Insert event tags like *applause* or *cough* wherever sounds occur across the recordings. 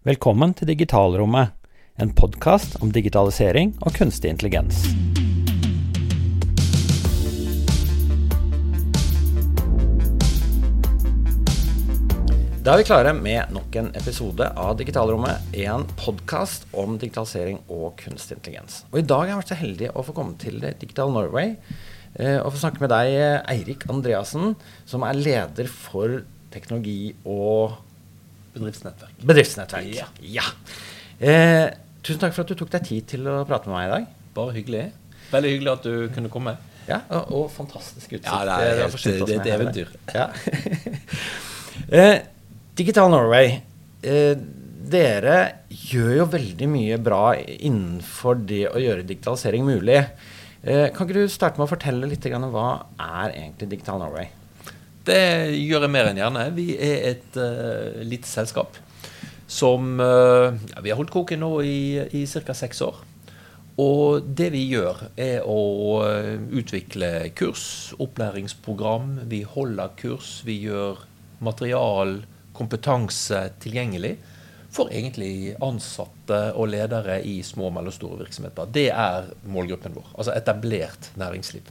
Velkommen til Digitalrommet, en podkast om digitalisering og kunstig intelligens. Da er vi klare med nok en episode av Digitalrommet, en podkast om digitalisering og kunstig intelligens. Og I dag har jeg vært så heldig å få komme til Digital Norway eh, og få snakke med deg, Eirik Andreassen, som er leder for teknologi og Bedriftsnettverk. bedriftsnettverk. Ja. Ja. Eh, tusen takk for at du tok deg tid til å prate med meg i dag. Bare hyggelig. Veldig hyggelig at du kunne komme. Ja, og, og fantastisk utsikt. Ja, det er helt- for skilt det er eventyr. Ja. *laughs* eh, Digital Norway, eh, dere gjør jo veldig mye bra innenfor det å gjøre digitalisering mulig. Eh, kan ikke du starte med å fortelle litt om hva er egentlig Digital Norway? Det gjør jeg mer enn gjerne. Vi er et uh, lite selskap som uh, ja, Vi har holdt koken nå i, i ca. seks år. Og det vi gjør, er å uh, utvikle kurs, opplæringsprogram. Vi holder kurs. Vi gjør material, kompetanse tilgjengelig for egentlig ansatte og ledere i små og mellomstore virksomheter. Det er målgruppen vår. Altså etablert næringsliv.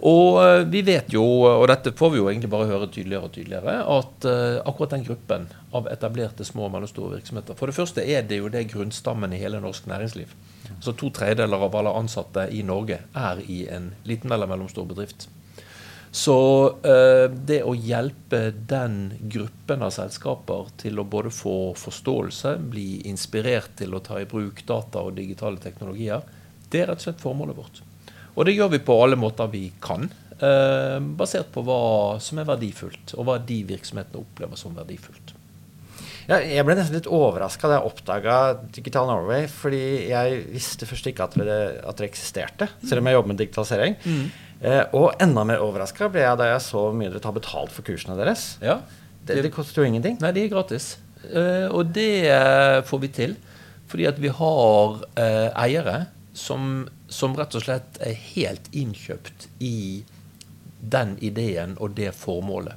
Og eh, vi vet jo, og dette får vi jo egentlig bare høre tydeligere og tydeligere, at eh, akkurat den gruppen av etablerte små og mellomstore virksomheter For det første er det jo det grunnstammen i hele norsk næringsliv. Så to tredjedeler av alle ansatte i Norge er i en liten eller mellomstor bedrift. Så eh, det å hjelpe den gruppen av selskaper til å både få forståelse, bli inspirert til å ta i bruk data og digitale teknologier, det er rett og slett formålet vårt. Og det gjør vi på alle måter vi kan, eh, basert på hva som er verdifullt, og hva de virksomhetene opplever som verdifullt. Ja, jeg ble nesten litt overraska da jeg oppdaga Digital Norway, fordi jeg visste først ikke at det, at det eksisterte, selv om jeg jobber med digitalisering. Eh, og enda mer overraska ble jeg da jeg så mye dere tar betalt for kursene deres. Ja, Det, det koster jo ingenting. Nei, de er gratis. Eh, og det eh, får vi til fordi at vi har eh, eiere som, som rett og slett er helt innkjøpt i den ideen og det formålet.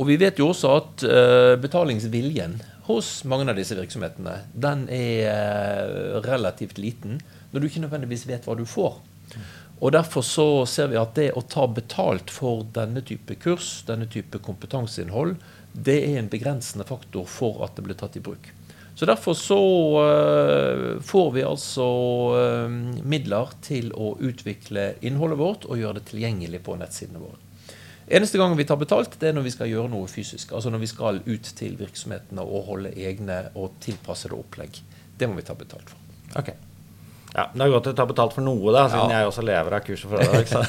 Og vi vet jo også at eh, betalingsviljen hos mange av disse virksomhetene, den er eh, relativt liten når du ikke nødvendigvis vet hva du får. Og Derfor så ser vi at det å ta betalt for denne type kurs, denne type kompetanseinnhold, det er en begrensende faktor for at det blir tatt i bruk. Så Derfor så eh, får vi altså eh, midler til å utvikle innholdet vårt og gjøre det tilgjengelig på nettsidene våre. Eneste gang vi tar betalt, det er når vi skal gjøre noe fysisk. Altså når vi skal ut til virksomhetene og holde egne og tilpassede opplegg. Det må vi ta betalt for. Ok. Ja, Det er godt å ta betalt for noe, da, siden Ja. jeg også lever av kurset så.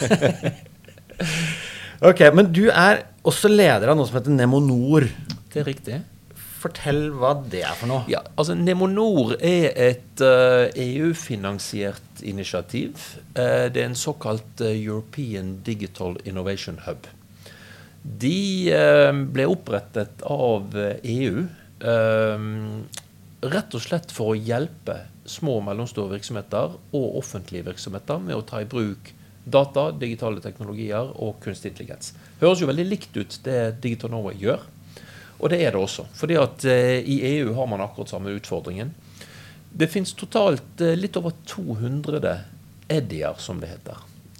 *laughs* ok, Men du er også leder av noe som heter Nemonor. Det er riktig. Fortell hva det er for noe. Ja, altså Nemonor er et uh, EU-finansiert initiativ. Uh, det er en såkalt uh, European Digital Innovation Hub. De eh, ble opprettet av eh, EU eh, rett og slett for å hjelpe små og mellomstore virksomheter og offentlige virksomheter med å ta i bruk data, digitale teknologier og kunstig intelligens. Høres jo veldig likt ut det Digital Norway gjør. Og det er det også. fordi at eh, i EU har man akkurat samme utfordringen. Det fins totalt eh, litt over 200 eddier, som det heter,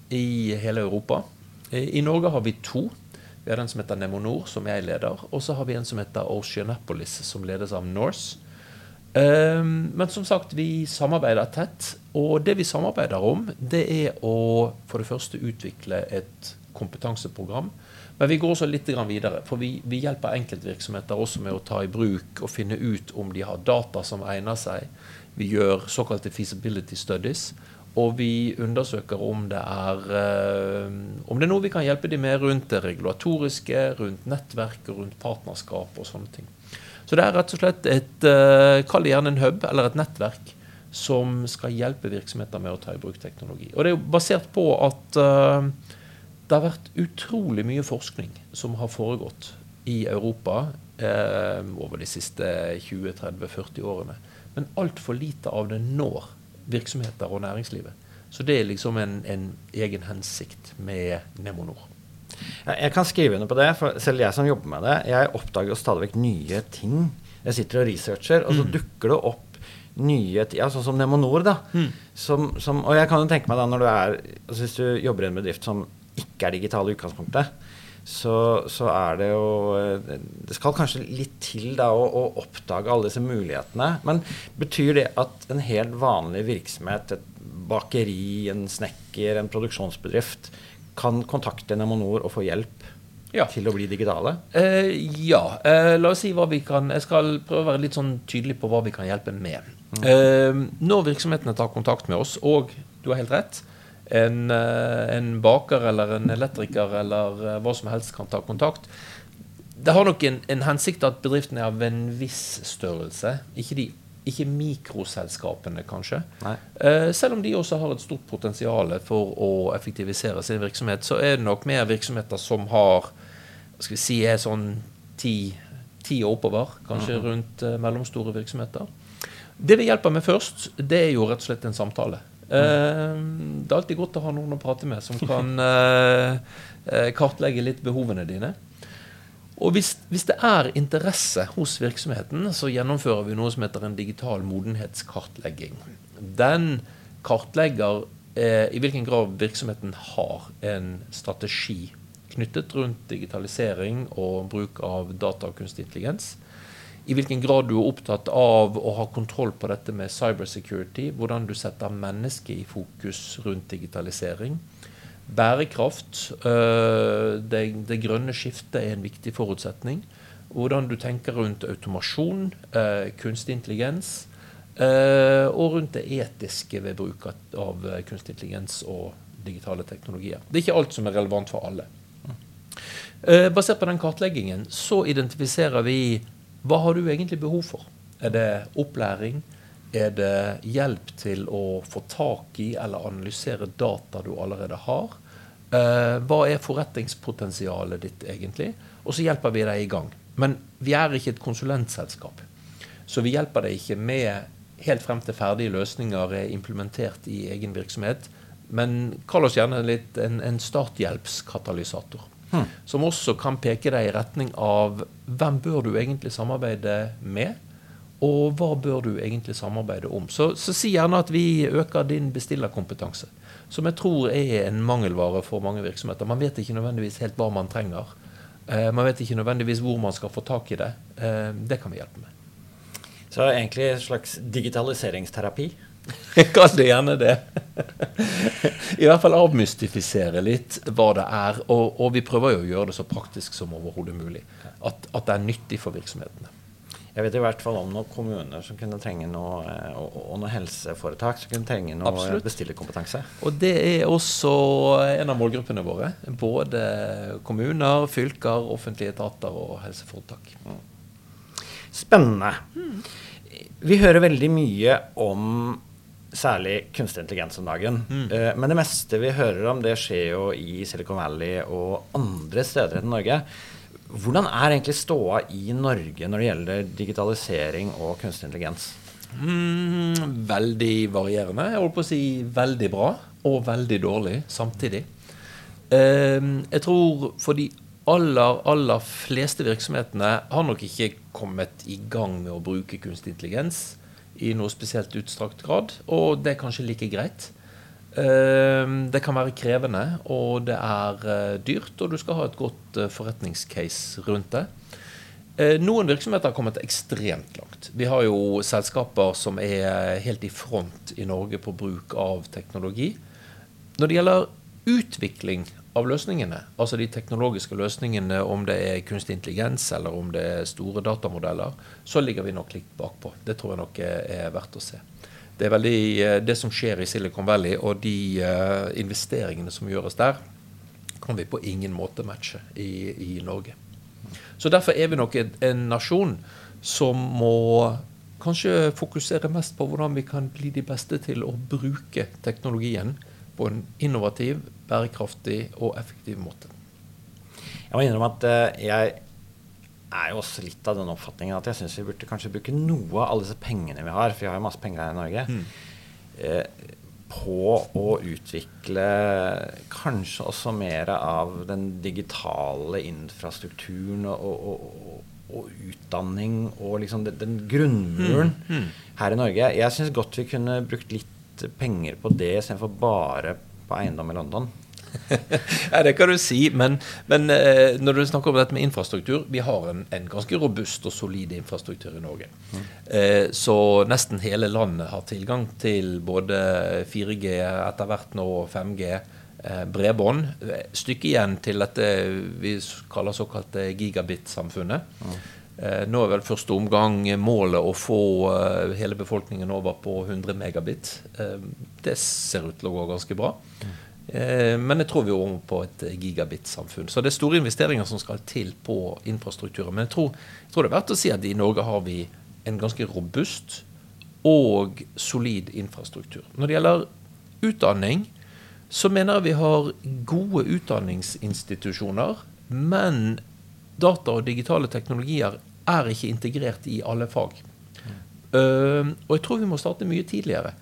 i hele Europa. Eh, I Norge har vi to. Vi har den som heter Nemonor, som jeg leder. Og så har vi en som heter Oceanapolis, som ledes av Norse. Um, men som sagt, vi samarbeider tett. Og det vi samarbeider om, det er å for det første utvikle et kompetanseprogram. Men vi går også litt videre. For vi, vi hjelper enkeltvirksomheter også med å ta i bruk og finne ut om de har data som egner seg. Vi gjør såkalte feasibility studies. Og vi undersøker om det er eh, om det er noe vi kan hjelpe dem med rundt det regulatoriske, rundt nettverk og rundt partnerskap og sånne ting. Så det er rett og slett et uh, Kall det gjerne en hub eller et nettverk som skal hjelpe virksomheter med å ta i bruk teknologi. Og det er jo basert på at eh, det har vært utrolig mye forskning som har foregått i Europa eh, over de siste 20-30-40 årene. Men altfor lite av det når virksomheter og næringslivet. Så det er liksom en, en egen hensikt med Nemonor. Jeg kan skrive under på det, for selv jeg som jobber med det, jeg oppdager jo stadig vekk nye ting jeg sitter og researcher, og så dukker det opp nye ja, Sånn som Nemonor, da. Som, som, og jeg kan jo tenke meg da, når du er altså Hvis du jobber i en bedrift som ikke er digitale i utgangspunktet, så, så, er det jo eh, Det skal kanskje litt til da å, å, oppdage alle disse mulighetene. Men betyr det at en helt vanlig virksomhet, et bakeri, en snekker, en produksjonsbedrift, kan kontakte Nemonor og få hjelp ja. til å bli digitale? Eh, ja. Eh, la oss si hva vi kan Jeg skal prøve å være litt sånn tydelig på hva vi kan hjelpe med. Mm. Eh, når virksomhetene tar kontakt med oss, og du har helt rett en, eh, en baker eller en elektriker eller eh, hva som helst kan ta kontakt. Det har nok en, en hensikt at bedriften er av en viss størrelse. Ikke, de, ikke mikroselskapene, kanskje. Eh, selv om de også har et stort potensial for å effektivisere sin virksomhet, så er det nok mer virksomheter som har skal vi si, er sånn ti, ti og oppover, kanskje mm -hmm. rundt uh, mellomstore virksomheter. Det vi hjelper med først, det er jo rett og slett en samtale. Uh, det er alltid godt å ha noen å prate med som kan uh, *laughs* kartlegge litt behovene dine. Og hvis, hvis, det er interesse hos virksomheten, så gjennomfører vi noe som heter en digital modenhetskartlegging. Den kartlegger i hvilken grad virksomheten har en strategi knyttet rundt digitalisering og bruk av data og kunstig intelligens. I hvilken grad du er opptatt av å ha kontroll på dette med cybersecurity. Hvordan du setter mennesket i fokus rundt digitalisering. Bærekraft. Øh, det, det grønne skiftet er en viktig forutsetning. Hvordan du tenker rundt automasjon, øh, kunstig intelligens. Øh, og rundt det etiske ved bruk av kunstig intelligens og digitale teknologier. Det er ikke alt som er relevant for alle. Eh, basert på den kartleggingen så identifiserer vi hva har du egentlig behov for. Er det opplæring? Er det hjelp til å få tak i eller analysere data du allerede har? Eh, hva er forretningspotensialet ditt egentlig? Og så hjelper vi deg i gang. Men vi er ikke et konsulentselskap. Så vi hjelper deg ikke med helt frem til ferdige løsninger er implementert i egen virksomhet. Men kall oss gjerne litt en, en starthjelpskatalysator. Hmm. Som også kan peke deg i retning av hvem bør du egentlig samarbeide med, og hva bør du egentlig samarbeide om. Så, så si gjerne at vi øker din bestillerkompetanse, som jeg tror er en mangelvare for mange virksomheter. Man vet ikke nødvendigvis helt hva man trenger. Eh, man vet ikke nødvendigvis hvor man skal få tak i det. Eh, det kan vi hjelpe med. Så egentlig en slags digitaliseringsterapi? Kall det gjerne det. I hvert fall avmystifisere litt hva det er. Og, og, vi prøver jo å gjøre det så praktisk som overhodet mulig. At, at, det er nyttig for virksomhetene. Jeg vet i hvert fall om noen kommuner som kunne trenge noe, og, og noen helseforetak som kunne trenge noe Absolutt. bestillerkompetanse. Og det er også en av målgruppene våre. Både kommuner, fylker, offentlige etater og helseforetak. Mm. Spennende. Vi hører veldig mye om særlig kunstig intelligens om dagen. Mm. Uh, men det meste vi hører om, det skjer jo i Silicon Valley og andre steder enn Norge. Hvordan er egentlig ståa i Norge når det gjelder digitalisering og kunstig intelligens? Mm, veldig varierende. Jeg holdt på å si veldig bra og veldig dårlig samtidig. Uh, jeg tror for de aller, aller fleste virksomhetene har nok ikke kommet i gang med å bruke kunstig intelligens i noe spesielt utstrakt grad, og det er kanskje like greit. Ehm, det kan være krevende, og det er eh, dyrt, og du skal ha et godt eh, forretningscase rundt det. Eh, noen virksomheter har kommet ekstremt langt. Vi har jo selskaper som er helt i front i Norge på bruk av teknologi. Når det gjelder utvikling av løsningene, altså de teknologiske løsningene, om det er kunstig intelligens eller om det er store datamodeller, så ligger vi nok litt bakpå. Det tror jeg nok er verdt å se. Det er veldig eh, det som skjer i Silicon Valley, og de uh, investeringene som gjøres der, kan vi på ingen måte matche i, i Norge. Så derfor er vi nok en, en nasjon som må kanskje fokusere mest på hvordan vi kan bli de beste til å bruke teknologien på en innovativ, bærekraftig og effektiv måte. Jeg må innrømme at uh, jeg er jo også litt av den oppfatningen at jeg syns vi burde kanskje bruke noe av alle disse pengene vi har, for vi har jo masse penger her i Norge, mm. uh, på å utvikle kanskje også mer av den digitale infrastrukturen og, og, og utdanning og liksom den, den grunnmuren mm, mm. her i Norge. Jeg syns godt vi kunne brukt litt penger på det istedenfor bare på eiendom i London. *laughs* ja, det kan du si, men, men eh, når du snakker om dette med infrastruktur Vi har en, en ganske robust og solid infrastruktur i Norge. Mm. Eh, så nesten hele landet har tilgang til både 4G, etter hvert nå 5G, eh, bredbånd. Stykket igjen til dette vi kaller såkalte gigabit-samfunnet. Mm. Eh, nå er vel første omgang målet å få eh, hele befolkningen over på 100 megabit. Eh, det ser ut til å gå ganske bra. Men jeg tror vi er over på et gigabit-samfunn. Så det er store investeringer som skal til på infrastrukturen. Men jeg tror, jeg tror, det er verdt å si at i Norge har vi en ganske robust og solid infrastruktur. Når det gjelder utdanning, så mener jeg vi har gode utdanningsinstitusjoner. Men data og digitale teknologier er ikke integrert i alle fag. Uh, og jeg tror vi må starte mye tidligere.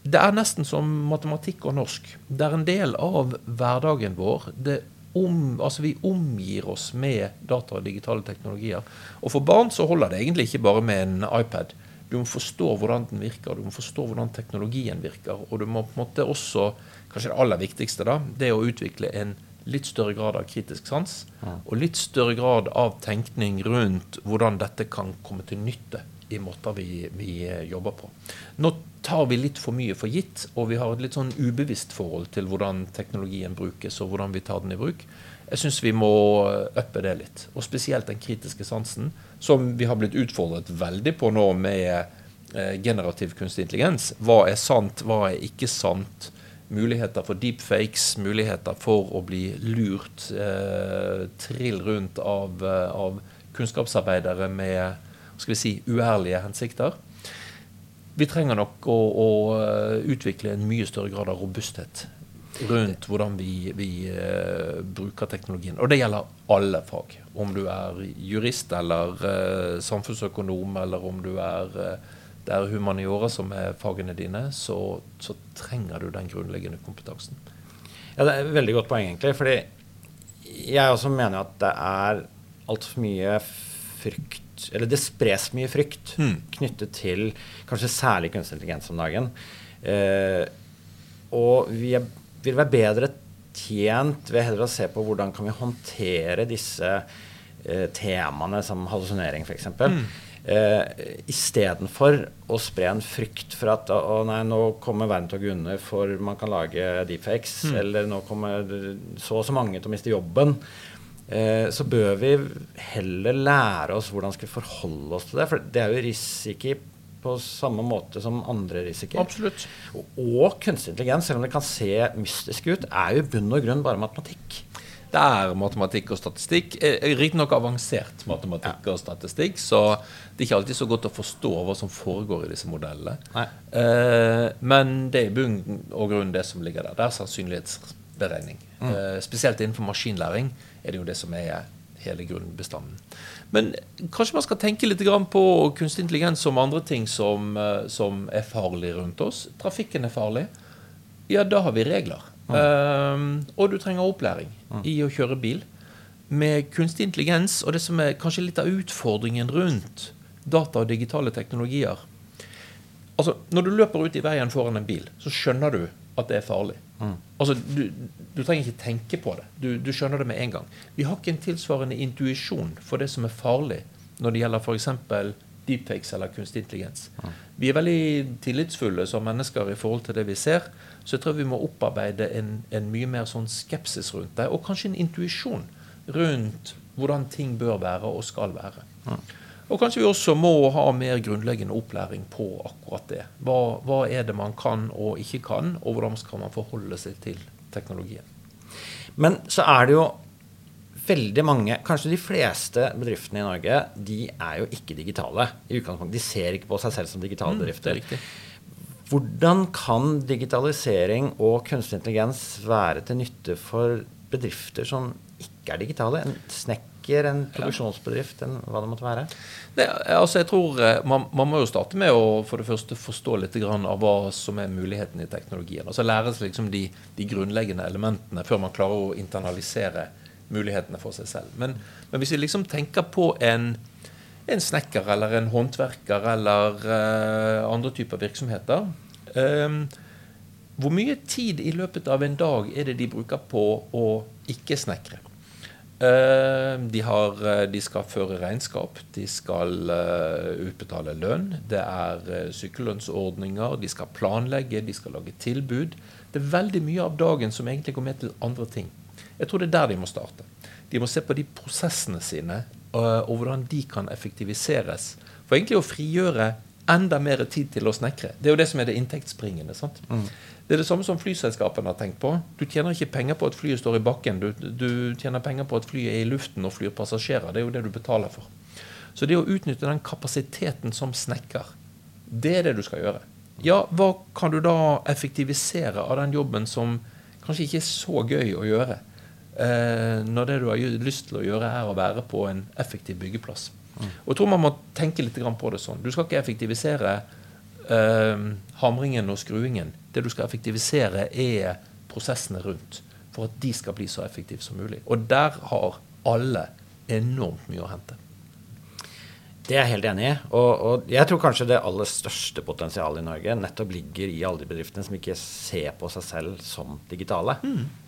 Det er nesten som matematikk og norsk. Det er en del av hverdagen vår. Om, altså vi omgir oss med data og digitale teknologier. Og for barn så holder det egentlig ikke bare med en iPad. Du må forstå hvordan den virker, du må forstå hvordan teknologien virker. Og du må på en måte også, kanskje det aller viktigste, da, det å utvikle en litt større grad av kritisk sans. Og litt større grad av tenkning rundt hvordan dette kan komme til nytte i måter vi, vi, jobber på. Nå tar vi litt for mye for gitt, og vi har et litt sånn ubevisst forhold til hvordan teknologien brukes, og hvordan vi tar den i bruk. Jeg syns vi må uppe det litt. Og spesielt den kritiske sansen, som vi har blitt utfordret veldig på nå med eh, generativ kunstig intelligens. Hva er sant, hva er ikke sant? Muligheter for deepfakes, muligheter for å bli lurt eh, trill rundt av, eh, av kunnskapsarbeidere med skal vi si, uærlige hensikter. Vi trenger nok å, å, eh, utvikle en mye større grad av robusthet rundt hvordan vi, vi uh, bruker teknologien. Og det gjelder alle fag. Om du er jurist eller uh, samfunnsøkonom, eller om du er uh, det er humaniora som er fagene dine, så, så, trenger du den grunnleggende kompetansen. Ja, Det er et veldig godt poeng, egentlig. fordi jeg også mener at det er altfor mye frykt eller det spres mye frykt mm. knyttet til kanskje særlig kunstig intelligens om dagen. Eh, og vi er, vil være bedre tjent ved heller å se på hvordan kan vi håndtere disse eh, temaene som hallusinering f.eks. Mm. Eh, Istedenfor å spre en frykt for at å nei, nå kommer verden til å gå under for man kan lage deepfakes, mm. eller nå kommer så og så mange til å miste jobben. Eh, så bør vi heller lære oss hvordan skal vi forholde oss til det. For det er jo risiko på samme måte som andre risikoer. Absolutt. Og, og kunstig intelligens, selv om det kan se mystisk ut, er jo i bunn og grunn bare matematikk. Det er matematikk og statistikk. Eh, Riktignok avansert matematikk ja. og statistikk, så det er ikke alltid så godt å forstå hva som foregår i disse modellene. Eh, men det er i bunn og grunn det som ligger der. Det er sannsynlighetsberegning. Mm. Eh, spesielt innenfor maskinlæring er det jo det som er hele grunnbestanden. Men kanskje man skal tenke litt på kunstig intelligens som andre ting som, eh, som er farlig rundt oss. Trafikken er farlig. Ja, da har vi regler. Um, og du trenger opplæring i å kjøre bil. Med kunstig intelligens og det som er kanskje litt av utfordringen rundt data og digitale teknologier Altså, Når du løper ut i veien foran en bil, så skjønner du at det er farlig. Mm. Altså, du, du, trenger ikke tenke på det. Du, du, skjønner det med en gang. Vi har ikke en tilsvarende intuisjon for det som er farlig når det gjelder f.eks. deepfakes eller kunstig intelligens. Mm. Vi er veldig tillitsfulle som mennesker i forhold til det vi ser. Så jeg tror vi må opparbeide en, en mye mer sånn skepsis rundt det, og kanskje en intuisjon rundt hvordan ting bør være og skal være. Mm. Og kanskje vi også må ha mer grunnleggende opplæring på akkurat det. Hva, hva, er det man kan og ikke kan, og hvordan skal man forholde seg til teknologien. Men så er det jo veldig mange, kanskje de fleste bedriftene i Norge, de er jo ikke digitale. i utgangspunktet. De ser ikke på seg selv som digitale mm, bedrifter. Hvordan kan digitalisering og kunstig intelligens være til nytte for bedrifter som ikke er digitale? En snekker, en produksjonsbedrift, en, hva det måtte være? Det, altså jeg tror eh, man, man, må jo starte med å for det første forstå litt av hva som er muligheten i teknologien. Altså Lære seg liksom de, de, grunnleggende elementene før man klarer å internalisere mulighetene for seg selv. Men, men hvis vi liksom tenker på en, en snekker eller en håndverker eller uh, andre typer virksomheter um, Hvor mye tid i løpet av en dag er det de bruker på å ikke snekre? Uh, de, har, de, skal føre regnskap, de skal uh, utbetale lønn. Det er sykelønnsordninger, de skal planlegge, de skal lage tilbud. Det er veldig mye av dagen som egentlig går med til andre ting. Jeg tror det er der de må starte. De må se på de prosessene sine og, hvordan de kan effektiviseres. For egentlig å frigjøre enda mer tid til å snekre. Det er jo det som er det inntektsbringende. sant? Mm. Det er det samme som flyselskapene har tenkt på. Du tjener ikke penger på at flyet står i bakken. Du, du, tjener penger på at flyet er i luften og flyr passasjerer. Det er jo det du betaler for. Så det å utnytte den kapasiteten som snekker, det er det du skal gjøre. Ja, hva kan du da effektivisere av den jobben som kanskje ikke er så gøy å gjøre? Eh, når det du har lyst til å gjøre, er å være på en effektiv byggeplass. Mm. Og jeg tror man må tenke litt på det sånn. Du skal ikke effektivisere eh, hamringen og skruingen. Det du skal effektivisere, er prosessene rundt. For at de skal bli så effektive som mulig. Og der har alle enormt mye å hente. Det er jeg helt enig i. Og, og, jeg tror kanskje det aller største potensialet i Norge nettopp ligger i alle de bedriftene som ikke ser på seg selv som digitale. Mm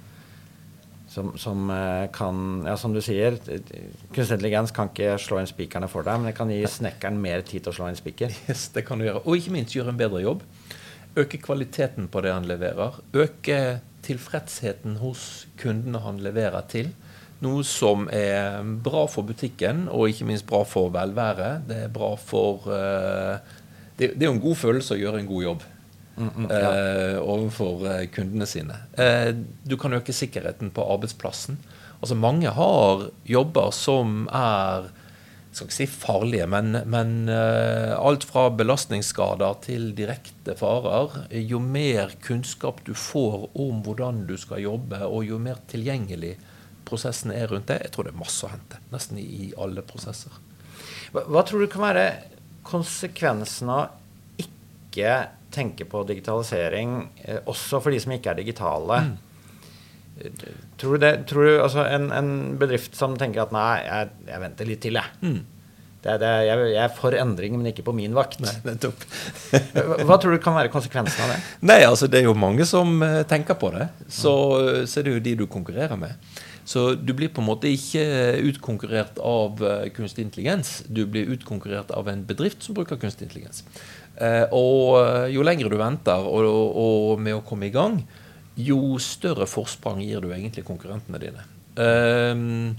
som, som, eh, kan Ja, som du sier, kunstig intelligens kan ikke slå inn spikerne for deg, men det kan gi snekkeren mer tid til å slå inn spiker. *laughs* Yes, det kan du gjøre. Og ikke minst gjøre en bedre jobb. Øke kvaliteten på det han leverer. Øke tilfredsheten hos kundene han leverer til. Noe som er bra for butikken, og ikke minst bra for velværet. Det er bra for uh, det, det er jo en god følelse å gjøre en god jobb. Mm, mm, ja. eh, overfor eh, kundene sine. Eh, du kan øke sikkerheten på arbeidsplassen. Altså Mange har jobber som er skal ikke si farlige, men, men alt fra belastningsskader til direkte farer. Jo mer kunnskap du får om hvordan du skal jobbe, og jo mer tilgjengelig prosessen er rundt det, jeg tror det er masse å hente. Nesten i, i alle prosesser. Hva, hva, tror du kan være konsekvensen av ikke tenker på digitalisering, eh, også for de som ikke er digitale. Mm. Tror du det, tror du, altså en, en, bedrift som tenker at nei, jeg, jeg venter litt til, jeg. Mm. Det, det, jeg, jeg, er for endring, men ikke på min vakt. Nei, nettopp. Hva tror du kan være konsekvensen av det? *laughs* Nei, altså Det er jo mange som uh, tenker på det. Så, mm. så er det jo de du konkurrerer med. Så du blir på en måte ikke utkonkurrert av kunstig intelligens. Du blir utkonkurrert av en bedrift som bruker kunstig intelligens. Eh, og eh, jo lengre du venter og, og, med å komme i gang, jo større forsprang gir du egentlig konkurrentene dine. Um,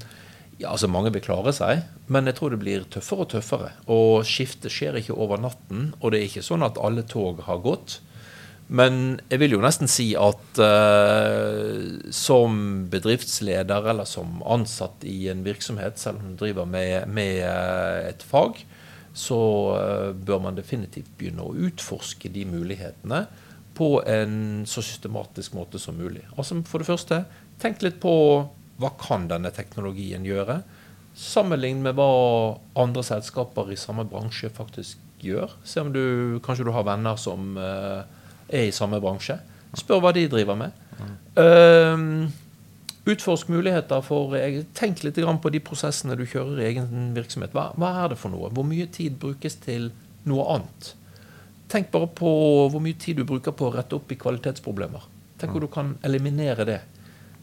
ja, altså Mange vil klare seg, men jeg tror det blir tøffere og tøffere. Og skiftet skjer ikke over natten, og det er ikke sånn at alle tog har gått. Men jeg vil jo nesten si at uh, som bedriftsleder eller som ansatt i en virksomhet, selv om du driver med, med et fag, så eh, bør man definitivt begynne å utforske de mulighetene på en så systematisk måte som mulig. Altså For det første, tenk litt på hva kan denne teknologien gjøre? Sammenlign med hva andre selskaper i samme bransje faktisk gjør. Se om du kanskje du har venner som uh, er i samme bransje. Spør hva de driver med. Mm. Uh, Utforsk muligheter for Tenk litt på de prosessene du kjører i egen virksomhet. Hva, hva, er det for noe? Hvor mye tid brukes til noe annet? Tenk bare på hvor mye tid du bruker på å rette opp i kvalitetsproblemer. Tenk hvor du kan eliminere det.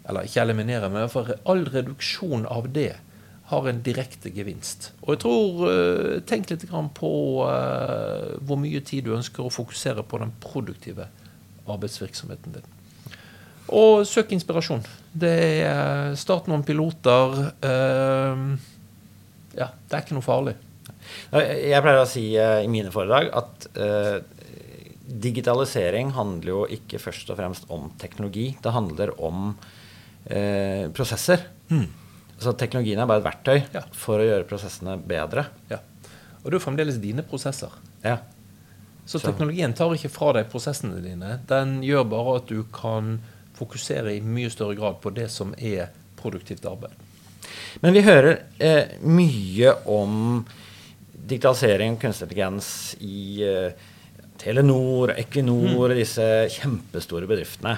Eller ikke eliminere, men for all reduksjon av det har en direkte gevinst. Og jeg tror, uh, Tenk litt på uh, hvor mye tid du ønsker å fokusere på den produktive arbeidsvirksomheten din. Og søk inspirasjon. Det er Start noen piloter. Uh, ja, det er ikke noe farlig. Jeg pleier å si uh, i mine foredrag at digitalisering handler jo ikke først og fremst om teknologi. Det handler om eh, prosesser. Mm. Så teknologien er bare et verktøy ja. for å gjøre prosessene bedre. Ja. Og det er jo fremdeles dine prosesser. Ja. Så teknologien tar ikke fra deg prosessene dine. Den gjør bare at du kan fokusere i mye større grad på det som er produktivt arbeid. Men vi hører eh, mye om digitalisering og kunstig intelligens i eh, Telenor, Equinor mm. disse kjempestore bedriftene.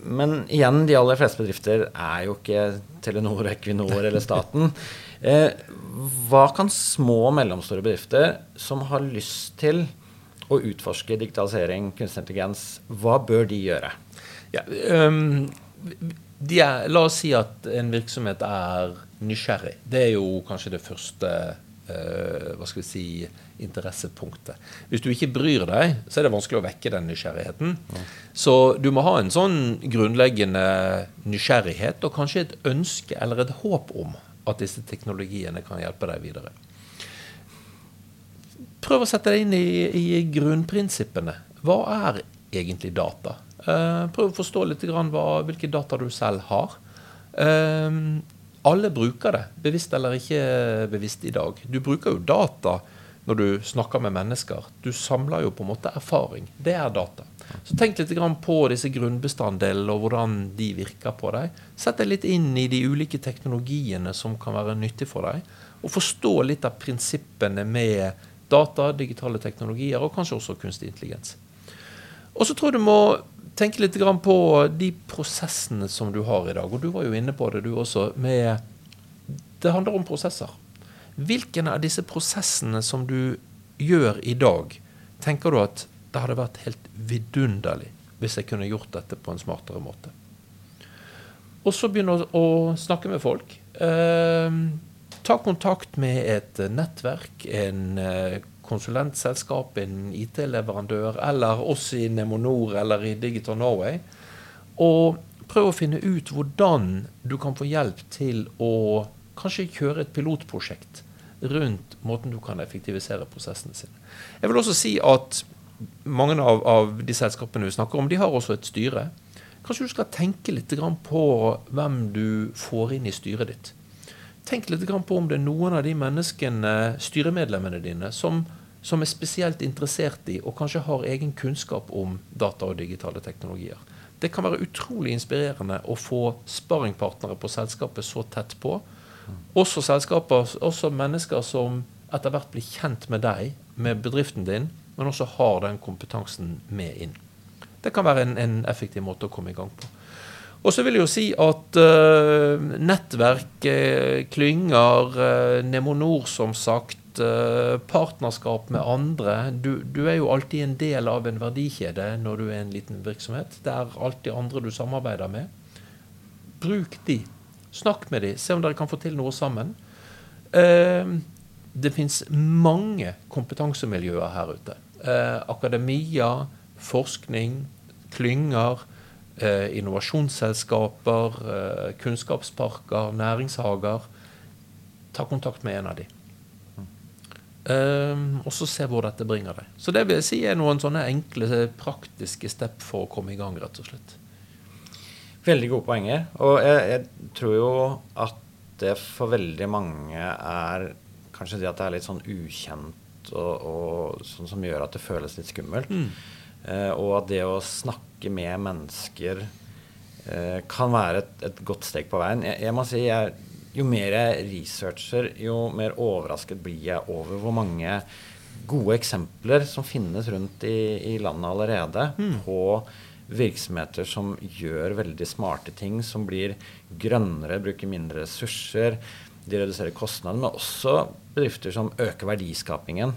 men igjen, de aller fleste bedrifter er jo ikke Telenor, Equinor eller staten. *laughs* Eh, hva kan små og mellomstore bedrifter som har lyst til å utforske digitalisering, kunstig intelligens, hva bør de gjøre? Ja, um, er, la oss si at en virksomhet er nysgjerrig. Det er jo kanskje det første uh, hva skal vi si, interessepunktet. Hvis du ikke bryr deg, så er det vanskelig å vekke den nysgjerrigheten. Ja. Så du må ha en sånn grunnleggende nysgjerrighet og kanskje et ønske eller et håp om at disse teknologiene kan hjelpe deg videre. Prøv å sette deg inn i, i grunnprinsippene. Hva er egentlig data? Uh, prøv å forstå litt hva, hvilke data du selv har. Uh, alle bruker det, bevisst eller ikke bevisst i dag. Du bruker jo data når du snakker med mennesker. Du samler jo på en måte erfaring. Det er data. Så tenk litt på disse grunnbestanddelene og hvordan de virker på deg. Sett deg litt inn i de ulike teknologiene som kan være nyttig for deg. Og forstå litt av prinsippene med data, digitale teknologier og kanskje også kunstig intelligens. Og så tror jeg du må tenke litt på de prosessene som du har i dag. Og du var jo inne på det, du også. med Det handler om prosesser. Hvilken av disse prosessene som du gjør i dag, tenker du at det hadde vært helt vidunderlig hvis jeg kunne gjort dette på en smartere måte? Og så begynne å, snakke med folk. Eh, ta kontakt med et nettverk, en eh, konsulentselskap, en IT-leverandør, eller oss i Nemonor eller i Digital Norway. Og prøv å finne ut hvordan du kan få hjelp til å kanskje kjøre et pilotprosjekt rundt måten du kan effektivisere prosessene sine. Jeg vil også si at mange av, av de selskapene vi snakker om, de har også et styre. Kanskje du skal tenke litt på hvem du får inn i styret ditt. Tenk litt på om det er noen av de menneskene, styremedlemmene dine, som, som er spesielt interessert i og kanskje har egen kunnskap om data og digitale teknologier. Det kan være utrolig inspirerende å få sparringpartnere på selskapet så tett på også selskaper, også mennesker som etter hvert blir kjent med deg, med bedriften din, men også har den kompetansen med inn. Det kan være en, en effektiv måte å komme i gang på. Og så vil jeg jo si at uh, nettverk, uh, klynger, uh, Nemonor som sagt, partnerskap med andre du, du, er jo alltid en del av en verdikjede når du er en liten virksomhet. Det er alltid andre du samarbeider med. Bruk de. Snakk med de. se om dere kan få til noe sammen. Eh, det fins mange kompetansemiljøer her ute. Eh, akademia, forskning, klynger, eh, innovasjonsselskaper, eh, kunnskapsparker, næringshager. Ta kontakt med en av dem. Um, og så se hvor dette bringer deg. Så det vil jeg si er noen sånne enkle, praktiske step for å komme i gang, rett og slett. Veldig gode poenger. Og jeg, jeg, tror jo at det for veldig mange er kanskje det at det er litt sånn ukjent og, og sånn som gjør at det føles litt skummelt. Mm. Eh, og at det å snakke med mennesker eh, kan være et, et, godt steg på veien. Jeg, jeg må si jeg, jo mer jeg researcher, jo mer overrasket blir jeg over hvor mange gode eksempler som finnes rundt i, i landet allerede mm. på virksomheter som gjør veldig smarte ting, som blir grønnere, bruker mindre ressurser. De reduserer kostnader, men også bedrifter som øker verdiskapingen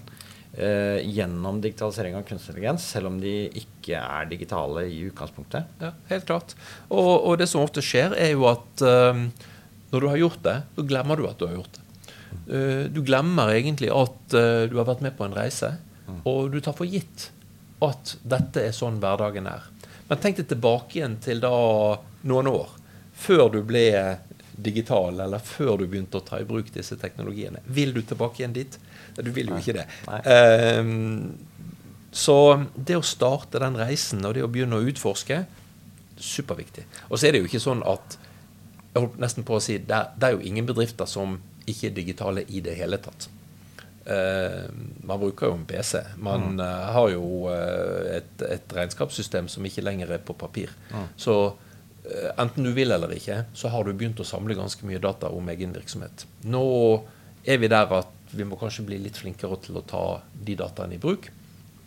eh, gjennom digitalisering av kunstig intelligens, selv om de ikke er digitale i utgangspunktet. Ja, helt klart. Og, og det som ofte skjer, er jo at uh, når du har gjort det, så glemmer du at du har gjort det. Uh, du glemmer egentlig at uh, du har vært med på en reise, mm. og du tar for gitt at dette er sånn hverdagen er. Men tenk deg tilbake igjen til da noen år. Før du ble digital, eller før du begynte å ta i bruk disse teknologiene. Vil du tilbake igjen dit? Du vil jo ikke det. Um, så det å starte den reisen og det å begynne å utforske, superviktig. Og så er det jo ikke sånn at jeg holdt nesten på å si, det det er jo ingen bedrifter som ikke er digitale i det hele tatt. Uh, man bruker jo en PC. Man uh, har jo uh, et, et, regnskapssystem som ikke lenger er på papir. Mm. Så enten du vil eller ikke, så har du begynt å samle ganske mye data om egen virksomhet. Nå er vi der at vi må kanskje bli litt flinkere til å ta de dataene i bruk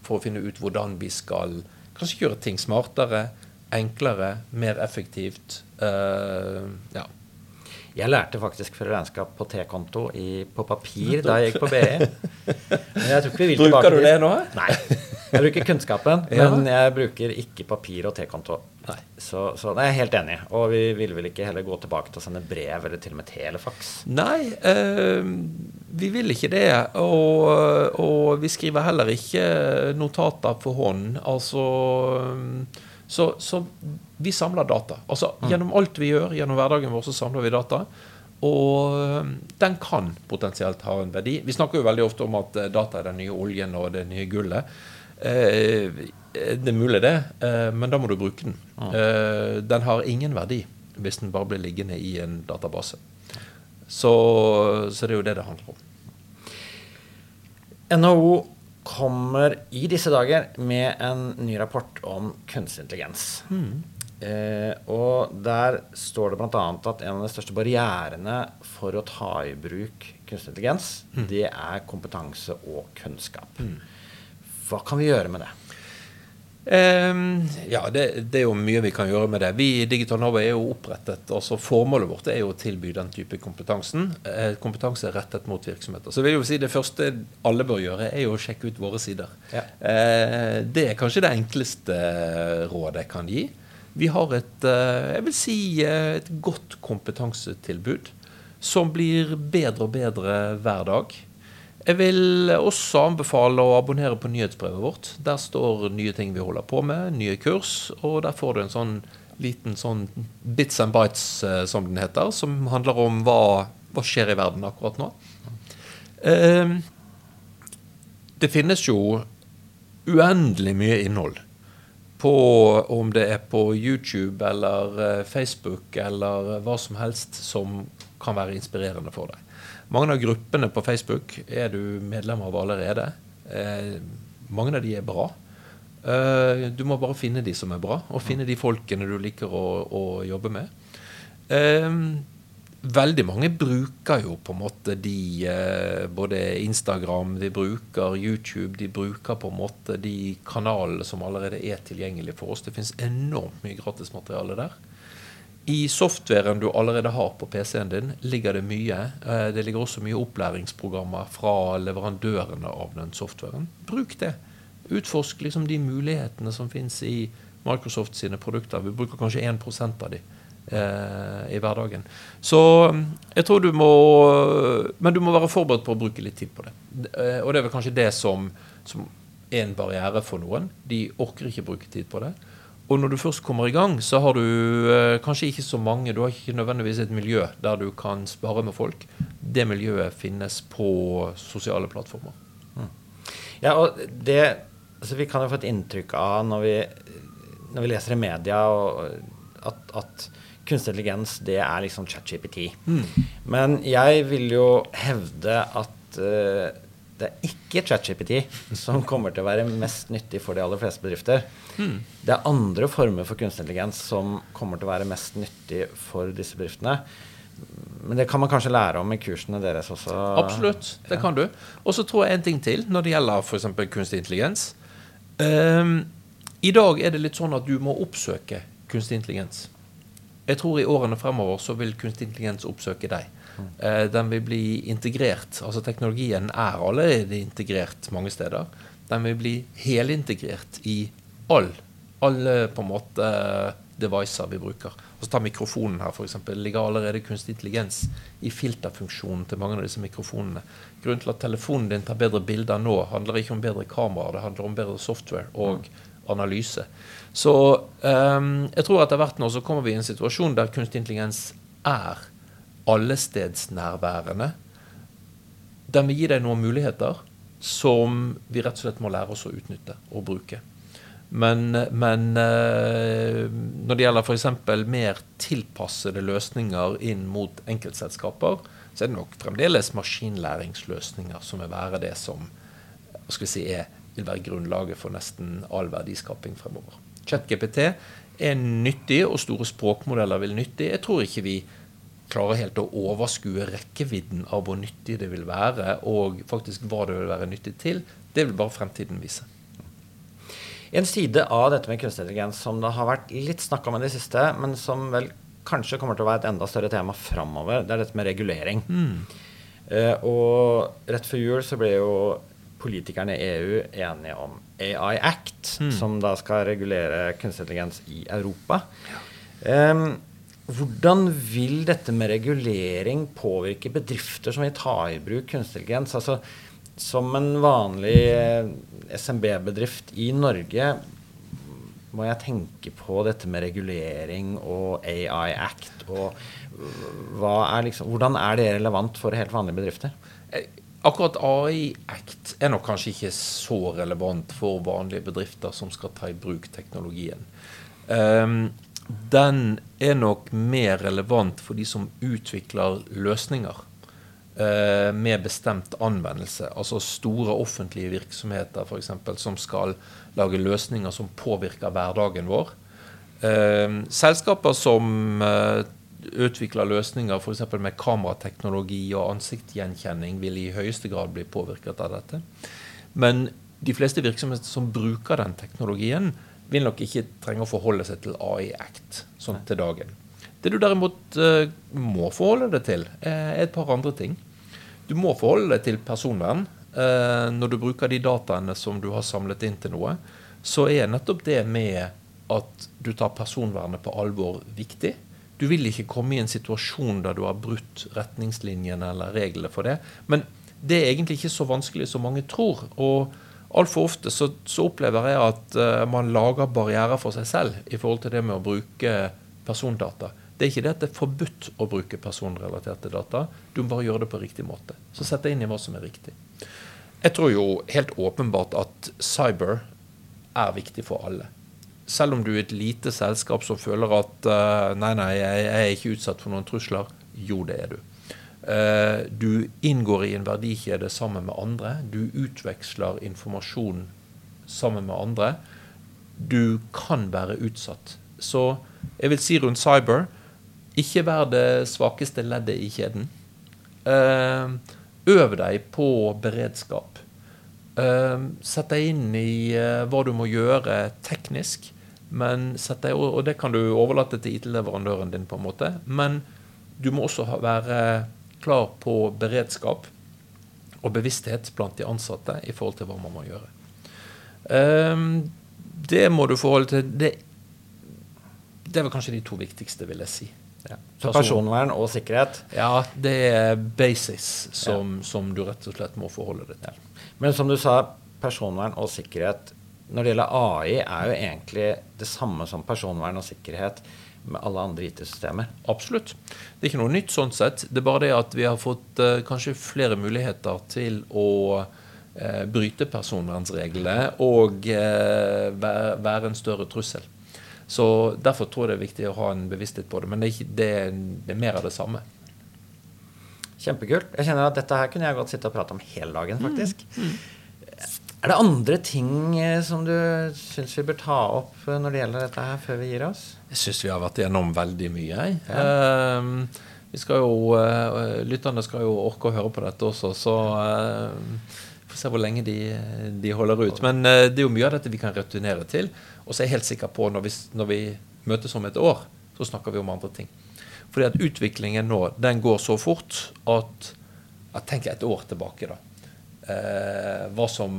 for å finne ut hvordan vi skal kanskje gjøre ting smartere, enklere, mer effektivt. Uh, ja. Jeg lærte faktisk fra regnskap på T-konto på papir *laughs* da jeg gikk på BI. Bruker du det nå? Nei. Jeg bruker kunnskapen, *laughs* ja. men jeg bruker ikke papir og T-konto. Så, så nei, jeg er helt enig. Og vi ville vel ikke heller gå tilbake til å sende brev eller til og med telefaks? Nei, øh, vi vil ikke det. Og, og, vi skriver heller ikke notater for hånd. Altså så, så vi samler data. Altså mm. Gjennom alt vi gjør gjennom hverdagen vår, så samler vi data. Og den kan potensielt ha en verdi. Vi snakker jo veldig ofte om at eh, data er den nye oljen og det nye gullet. Eh, det er mulig, det, eh, men da må du bruke den. Mm. Eh, den har ingen verdi hvis den bare blir liggende i en database. Så, så det er jo det det handler om. NHO kommer i disse dager med en ny rapport om kunstig intelligens. Mm. Eh, og der står det bl.a. at en av de største barrierene for å ta i bruk kunstig intelligens, mm. det er kompetanse og kunnskap. Mm. Hva kan vi gjøre med det? Um, ja, det, det, er jo mye vi kan gjøre med det. Vi i Digital Nova er jo opprettet. altså Formålet vårt er jo å tilby den type kompetansen. Eh, kompetanse rettet mot virksomheter. Så vil jeg jo si Det første alle bør gjøre, er jo å sjekke ut våre sider. Ja. Eh, det er kanskje det enkleste rådet jeg kan gi. Vi har et, eh, jeg vil si, eh, et godt kompetansetilbud som blir bedre og bedre hver dag. Jeg vil også anbefale å abonnere på nyhetsbrevet vårt. Der står nye ting vi holder på med, nye kurs, og der får du en sånn liten sånn bits and bites, eh, som den heter, som handler om hva, hva skjer i verden akkurat nå. Eh, det finnes jo uendelig mye innhold på om det er på YouTube eller eh, Facebook eller hva som helst som kan være inspirerende for deg. Mange av gruppene på Facebook er du medlem av allerede. Eh, mange av de er bra. Eh, du må bare finne de som er bra, og finne de folkene du liker å, å jobbe med. Eh, veldig mange bruker jo på en måte de eh, Både Instagram, de bruker YouTube, de bruker på en måte de kanalene som allerede er tilgjengelige for oss. Det finnes enormt mye gratismateriale der. I softwaren du allerede har på PC-en din, ligger det mye. Eh, det ligger også mye opplæringsprogrammer fra leverandørene av den softwaren. Bruk det. Utforsk liksom de mulighetene som finnes i Microsoft sine produkter. Vi bruker kanskje 1% av de eh, i hverdagen. Så mm, jeg tror du må Men du må være forberedt på å bruke litt tid på det. Eh, og det er vel kanskje det som, som er en barriere for noen. De orker ikke bruke tid på det. Og når du først kommer i gang, så har du eh, kanskje ikke så mange Du har ikke nødvendigvis et miljø der du kan spare med folk. Det miljøet finnes på sosiale plattformer. Mm. Ja, og det altså Vi kan jo få et inntrykk av når vi, når vi leser i media at, at kunstig intelligens det er liksom ChatGPT. Mm. Men jeg vil jo hevde at uh, det er ikke ChatGPT som kommer til å være mest nyttig for de aller fleste bedrifter. Mm. Det er andre former for kunstig intelligens som kommer til å være mest nyttig for disse bedriftene. Men det kan man kanskje lære om i kursene deres også? Absolutt, det ja. kan du. Og så tror jeg en ting til når det gjelder f.eks. kunstig intelligens. Um, I dag er det litt sånn at du må oppsøke kunstig intelligens. Jeg tror i årene fremover så vil kunstig intelligens oppsøke deg. Uh, den vil bli integrert. Altså teknologien er allerede integrert mange steder. Den vil bli helintegrert i all, alle på en måte devicer vi bruker. Og så ta mikrofonen her, f.eks. Ligger allerede kunstig intelligens i filterfunksjonen til mange av disse mikrofonene. Grunnen til at telefonen din tar bedre bilder nå, handler ikke om bedre kamera, det handler om bedre software og analyse. Så um, jeg tror etter hvert nå så kommer vi i en situasjon der kunstig intelligens er allestedsnærværende. Den vil gi deg noen muligheter som vi rett og slett må lære oss å utnytte og bruke. Men, men eh, når det gjelder f.eks. mer tilpassede løsninger inn mot enkeltselskaper, så er det nok fremdeles maskinlæringsløsninger som vil være det som si, er, vil være grunnlaget for nesten all verdiskaping fremover. ChatGPT er nyttig, og store språkmodeller vil nyttig. Jeg tror ikke vi klarer helt å overskue rekkevidden av hvor nyttig det vil være, og faktisk hva det vil være nyttig til. Det vil bare fremtiden vise. En side av dette med kunstig intelligens som det har vært litt snakk om i det siste, men som vel kanskje kommer til å være et enda større tema framover, det er dette med regulering. Mm. Uh, og rett før jul så ble jo politikerne i EU enige om AI Act, mm. som da skal regulere kunstig intelligens i Europa. Um, hvordan vil dette med regulering påvirke bedrifter som vil ta i bruk kunstig intelligens? Altså, som en vanlig eh, SMB-bedrift i Norge må jeg tenke på dette med regulering og AI Act. og er liksom, Hvordan er det relevant for helt vanlige bedrifter? Eh, akkurat AI Act er nok kanskje ikke så relevant for vanlige bedrifter som skal ta i bruk teknologien. Um, den er nok mer relevant for de som utvikler løsninger eh, med bestemt anvendelse. Altså store offentlige virksomheter for eksempel, som skal lage løsninger som påvirker hverdagen vår. Eh, selskaper som eh, utvikler løsninger f.eks. med kamerateknologi og ansiktsgjenkjenning, vil i høyeste grad bli påvirket av dette. Men de fleste virksomheter som bruker den teknologien, vil nok ikke trenge å forholde seg til AI Act sånn til dagen. Det du derimot uh, må forholde deg til, er et par andre ting. Du må forholde deg til personvern. Uh, når du bruker de dataene som du har samlet inn til noe, så er nettopp det med at du tar personvernet på alvor, viktig. Du vil ikke komme i en situasjon der du har brutt retningslinjene eller reglene for det. Men det er egentlig ikke så vanskelig som mange tror. og Altfor ofte så, så, opplever jeg at uh, man lager barrierer for seg selv i forhold til det med å bruke persondata. Det er ikke det at det er forbudt å bruke personrelaterte data. Du må bare gjøre det på riktig måte. Så sett deg inn i hva som er riktig. Jeg tror jo helt åpenbart at cyber er viktig for alle. Selv om du er et lite selskap som føler at uh, nei, nei, jeg er ikke utsatt for noen trusler. Jo, det er du. Eh, du inngår i en verdikjede sammen med andre. Du utveksler informasjon sammen med andre. Du kan være utsatt. Så jeg vil si rundt cyber ikke vær det svakeste leddet i kjeden. Eh, øv deg på beredskap. Eh, sett deg inn i hva du må gjøre teknisk. Men deg, og det kan du overlate til IT-leverandøren din, på en måte. Men du må også være klar på beredskap og bevissthet blant de ansatte i forhold til hva man må gjøre. Um, det må du forholde til. Det, det er vel kanskje de to viktigste, vil jeg si. Ja. Så personvern og sikkerhet? Ja, det er basis som, ja. som, du rett og slett må forholde deg til. Men som du sa, personvern og sikkerhet når det gjelder AI, er jo egentlig det samme som personvern og sikkerhet med alle andre IT-systemer. Absolutt. Det er ikke noe nytt sånn sett. Det er bare det at vi har fått uh, kanskje flere muligheter til å uh, bryte personvernsreglene og uh, være, være, en større trussel. Så Derfor tror jeg det er viktig å ha en bevissthet på det. Men det er, ikke, det, det er mer av det samme. Kjempekult. Jeg kjenner at Dette her kunne jeg godt sitte og prate om hele dagen. faktisk. Mm. Mm. Er det andre ting eh, som du syns vi bør ta opp eh, når det gjelder dette her, før vi gir oss? Jeg syns vi har vært igjennom veldig mye. Ja. Uh, vi skal jo, uh, Lytterne skal jo orke å høre på dette også, så uh, vi får se hvor lenge de, de holder ut. Men det er jo mye av dette vi kan returnere til. Og så er jeg helt sikker på når vi, når vi møtes om et år, så snakker vi om andre ting. Fordi at utviklingen nå den går så fort at, at Tenk et år tilbake, da eh, hva, som,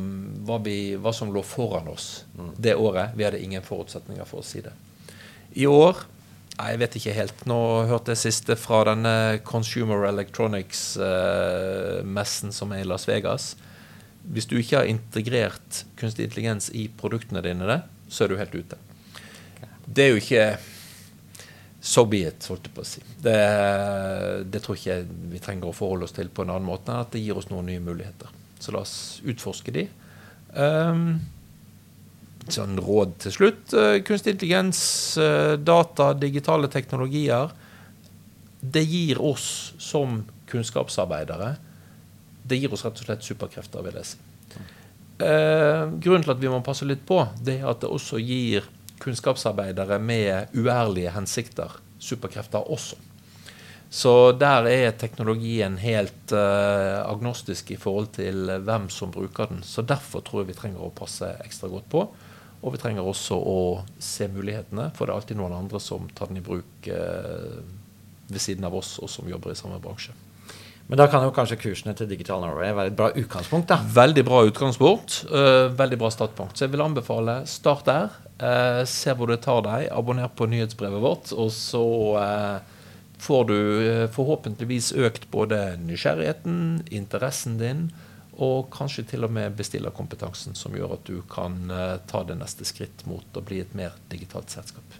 hva, vi, hva, som, lå foran oss mm. det året. Vi hadde ingen forutsetninger for å si det. I år jeg vet ikke helt. Nå hørte jeg siste fra denne Consumer Electronics-messen eh, som er i Las Vegas. Hvis du ikke har integrert kunstig intelligens i produktene dine, så er du helt ute. Det er jo ikke So be it, holdt jeg på å si. Det, det tror ikke vi trenger å forholde oss til på en annen måte enn at det gir oss noen nye muligheter. Så la oss utforske de. Um, sånn råd til slutt. Uh, kunstig intelligens, uh, data, digitale teknologier. Det gir oss som kunnskapsarbeidere Det gir oss rett og slett superkrefter, vil jeg si. Uh, grunnen til at vi må passe litt på, det er at det også gir kunnskapsarbeidere med uærlige hensikter superkrefter også. Så der er teknologien helt uh, agnostisk i forhold til hvem som bruker den. Så derfor tror jeg vi trenger å passe ekstra godt på. Og vi trenger også å se mulighetene, for det er alltid noen andre som tar den i bruk uh, ved siden av oss, og som jobber i samme bransje. Men da kan jo kanskje kursene til Digital Norway være et bra utgangspunkt? da? Veldig bra utgangspunkt. Uh, veldig bra startpunkt. Så jeg vil anbefale start der. Se hvor det tar deg. Abonner på nyhetsbrevet vårt. Og så får du forhåpentligvis økt både nysgjerrigheten, interessen din, og kanskje til og med bestillerkompetansen, som gjør at du kan ta det neste skritt mot å bli et mer digitalt selskap.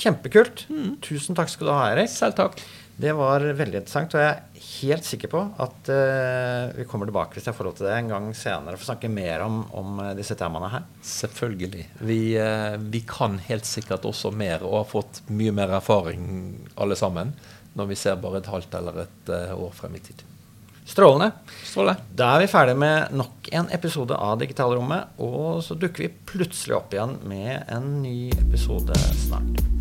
Kjempekult. Mm. Tusen takk skal du ha, Erik. Selv takk. Det var veldig interessant, og jeg er helt sikker på at uh, vi kommer tilbake hvis jeg får lov til det en gang senere for å snakke mer om, om uh, disse temaene her. Selvfølgelig. Vi, uh, vi, kan helt sikkert også mer og har fått mye mer erfaring alle sammen når vi ser bare et halvt eller et år frem i tid. Strålende. Strålende. Da er vi ferdig med nok en episode av Digitalrommet, og så dukker vi plutselig opp igjen med en ny episode snart.